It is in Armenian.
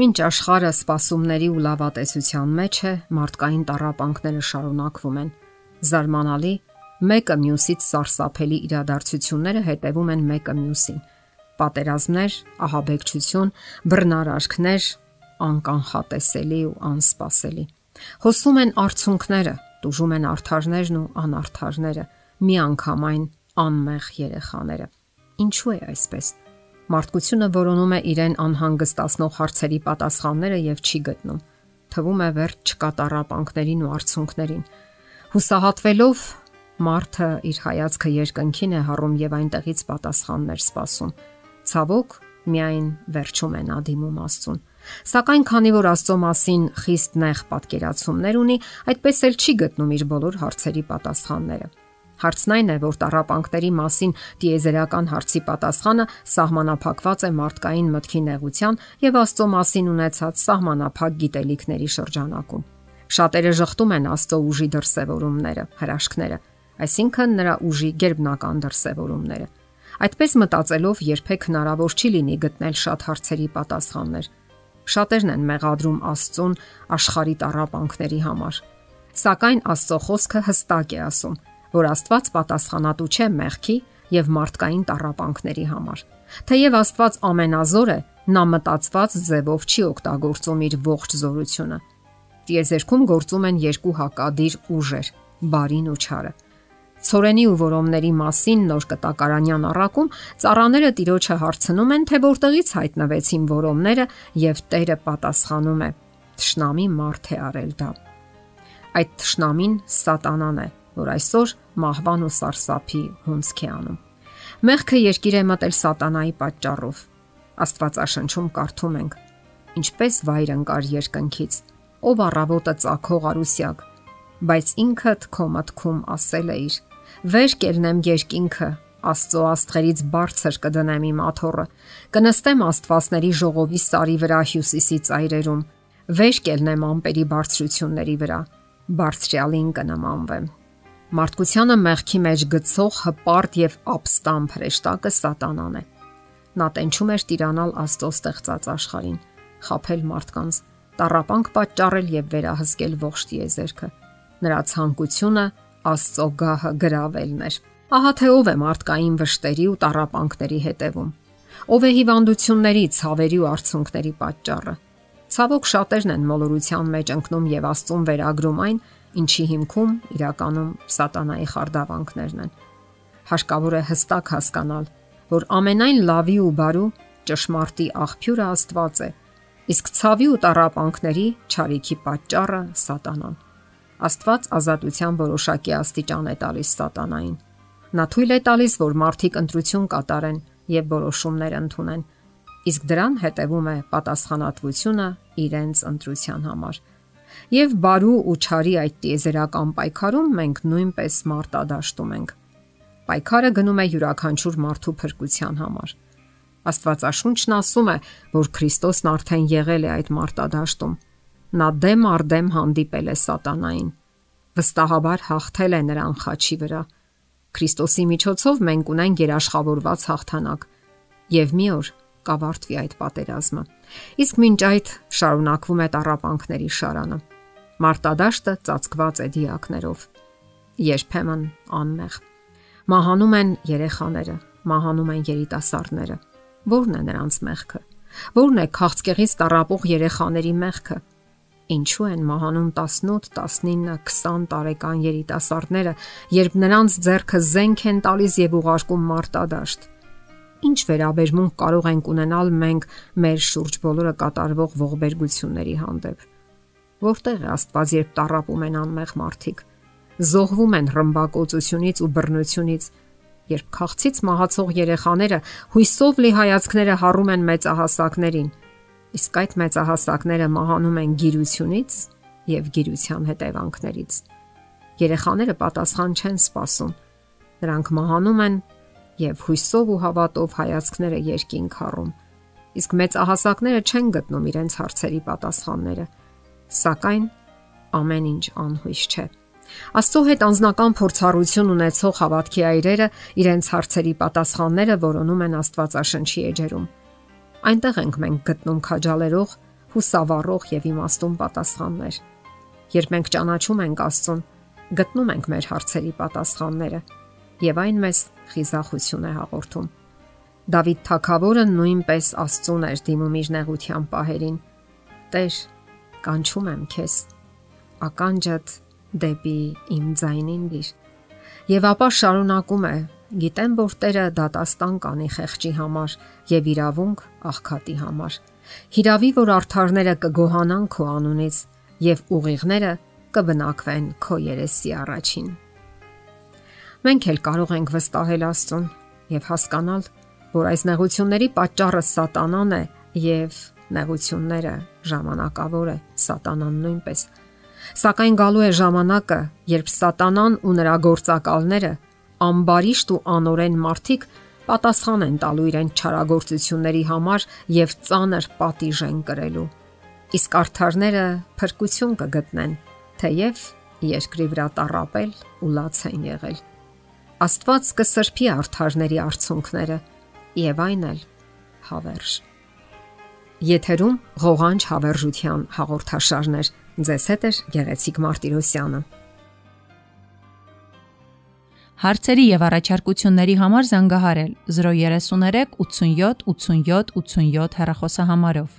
Մինչ աշխարհը սпасումների ու լավատեսության մեջ է, մարդկային տարապանքները շարունակվում են։ Զարմանալի, մեկը մյուսից սարսափելի իրադարձությունները հետևում են մեկը մյուսին։ Պատերազմներ, ահաբեկչություն, բռնարարքներ, անկանխատեսելի ու անսպասելի։ Հոսում են արցունքները, դուժում են արթարներն ու անարթարները, միանգամայն անմեղ երեխաները։ Ինչու է այսպես։ Մարդկությունը որոնում է իրեն անհանգստացնող հարցերի պատասխանները եւ չի գտնում։ Թվում է վերջ չկա տարապանքներին ու արցունքներին։ Հուսահատվելով մարդը իր հայացքը երկնքին է հառում եւ այնտեղից պատասխաններ սպասում։ Ցավոք, միայն վերջում է նա դիմում Աստծուն։ Սակայն քանի որ Աստծո մասին խիստ նեղ պատկերացումներ ունի, այդպես էլ չի գտնում իր բոլոր հարցերի պատասխանները։ Հարցն այն է, որ տարապանքների մասին տիեզերական հարցի պատասխանը սահմանափակված է մարդկային մտքի նեղության եւ Աստծո մասին ունեցած սահմանափակ գիտելիքների շրջանակում։ Շատերը շղթում են Աստծո ուժի դրսևորումները, հրաշքները, այսինքն նրա ուժի ģերբնական դրսևորումները։ Այդպես մտածելով երբեք հնարավոր չի լինի գտնել շատ հարցերի պատասխաններ։ Շատերն են մեղադրում Աստծուն աշխարհի տարապանքների համար։ Սակայն Աստծո խոսքը հստակ է ասում, որ Աստված պատասխանատու չէ մեղքի եւ մարդկային տարապանքների համար։ Թեև Աստված ամենազոր է, նա մտածված ձևով չի օգտագործում իր ողջ զորությունը։ Տիեզերքում գործում են երկու հակադիր ուժեր՝ բարին ու չարը։ Ցորենի ու որոմների մասին նոր կտակարանյան առակում ծառաները տիրոջը հարցնում են, թե որտեղից հայտնվեցին որոմները եւ Տերը պատասխանում է. Տշնամի մարդ է արել դա։ Այդ տշնամին սատանան է, որ այսօր մահվան ու սարսափի հունցք է անում։ Մեղքը երկիր է մտել սատանայի պատճառով։ Աստվածաշնչում կարդում ենք. Ինչպես վայր ընկար երկնքից, ով առավոտը ցակող արուսյակ, բայց ինքդ քո մտքում ասել էիր. վեր կելնեմ երկինքը, Աստծո աստղերից բարձր կդնեմ իմ աթոռը, կնստեմ Աստվածների ժողովի սարի վրա հյուսիսի ծայրերում, վեր կելնեմ ամպերի բարձրությունների վրա, բարձրյալին կնմանվեմ։ Մարդկությանը մեղքի մեջ գցող հպարտ եւ ապստամբ հրեշտակը սատանան է։ Նա տենչում էր տիրանալ Աստծո ստեղծած աշխարհին, խაფել մարդկանց, տարապանք պատճառել եւ վերահսկել ողջ տիեզերքը։ Նրա ցանկությունը Աստծո գահը գravelն էր։ Ահա թե ով է մարդկային վշտերի ու տարապանքների հետևում։ Ով է հիվանդությունների, ցավերի ու արցունքների պատճառը։ Ցավոք շատերն են մոլորության մեջ ընկնում եւ Աստծուն վերագրում այն, ինչի հիմքում իրականում սատանայի խարդավանքներն են։ Հարկավոր է հստակ հասկանալ, որ ամենայն լավի ու բարու ճշմարտի աղբյուրը Աստված է, իսկ ցավի ու տարապանքների ճարիքի պատճառը սատանան։ Աստված ազատության որոշակի աստիճան է տալիս սատանային։ Նա թույլ է տալիս, որ մարդիկ ընտրություն կատարեն եւ որոշումներ ընդունեն, իսկ դրան հետևում է պատասխանատվությունը իրենց ընտրության համար եւ բարու ու չարի այդ տիեզերական պայքարում մենք նույնպես մարտադաշտում ենք։ Պայքարը գնում է յուրաքանչյուր մարդու փրկության համար։ Աստվածաշունչն ասում է, որ Քրիստոսն արդեն եղել է այդ մարտադաշտում։ Նա դեմ առ դեմ հանդիպել է սատանային։ Վստահաբար հաղթել է նրան խաչի վրա։ Քրիստոսի միջոցով մենք ունենք երաշխավորված հաղթանակ։ Եվ մի օր կավարտվի այդ պատերազմը։ Իսկ մինչ այդ շարունակվում է տարապանքների շարանը։ Մարտադաշտը ծածկված է դիակներով։ Երբեմն անմեղ։ Մահանում են երեխաները, մահանում են երիտասարդները։ Որն է նրանց մեղքը։ Որն է քաղցկեղից տարապող երեխաների մեղքը։ Ինչու են մահանում 18, 19, 20 տարեկան երիտասարդները, երբ նրանց ձեռքը զենք են տալիս եւ ուղարկում մարտադաշտ ինչ վերաբերմունք կարող ենք ունենալ մենք մեր շուրջ բոլորը կատարվող ողբերգությունների հանդեպ։ Որտեղ է Աստված, երբ տարապում են անմեղ մարդիկ, զոհվում են ռմբակոծությունից ու բռնությունից, երբ քաղցից մահացող երեխաները հույսով լի հայացքները հառում են մեծահասակներին, իսկ այդ մեծահասակները մահանում են գիրությունից եւ գիրության հետևանքներից։ Երեխաները պատասխան չեն սпасում։ Նրանք մահանում են եւ հույսով ու հավատով հայացքները երկինք առում։ Իսկ մեծահասակները չեն գտնում իրենց հարցերի պատասխանները։ Սակայն ամեն ինչ անհույս չէ։ Աստծո հետ անznական փորձառություն ունեցող հավատքի այրերը իրենց հարցերի պատասխանները որոնում են Աստվածաշնչի էջերում։ Այնտեղ ենք մենք գտնում քաջալերող, հուսավառող եւ իմաստուն պատասխաններ։ Երբ մենք ճանաչում ենք Աստծուն, գտնում ենք մեր հարցերի պատասխանները եւ այն մեզ խիզախություն է հաղորդում։ Դավիթ Թագավորը նույնպես Աստծուն էր դիմում իր նեղության պահերին։ Տեր, կանչում եմ քեզ։ Ականջդ դեպի իմ ձայնին դիր։ Եվ ապա շարունակում է. Գիտեմ, որ Տերը դատաստան կանի խեղճի համար եւ իրավունք աղքատի համար։ Հիրավի, որ արթարները կգոհանան քո անունից եւ ուղիղները կբնակվեն քո երեսի առաջին։ Մենք էլ կարող ենք վստահել Աստծուն եւ հասկանալ, որ այս նեղությունների պատճառը սատանան է եւ նեղությունները ժամանակավոր է սատանան նույնպես։ Սակայն գալու է ժամանակը, երբ սատանան ու նրա գործակալները ամբարիշտ ու անորեն մարդիկ պատասխան են տալու իրենց չարագործությունների համար եւ ծանր պատիժ են կրելու։ Իսկ արթարները փրկություն կգտնեն, թեև երկրի վրա տարապել ու լաց են եղել։ Աստված կսրբի արթարների արցունքները եւ այն էլ հավերժ։ Եթերում ղողանջ հավերժության հաղորդաշարներ։ Ձեզ հետ է Գեղեցիկ Մարտիրոսյանը։ Հարցերի եւ առաջարկությունների համար զանգահարել 033 87 87 87 հեռախոսահամարով։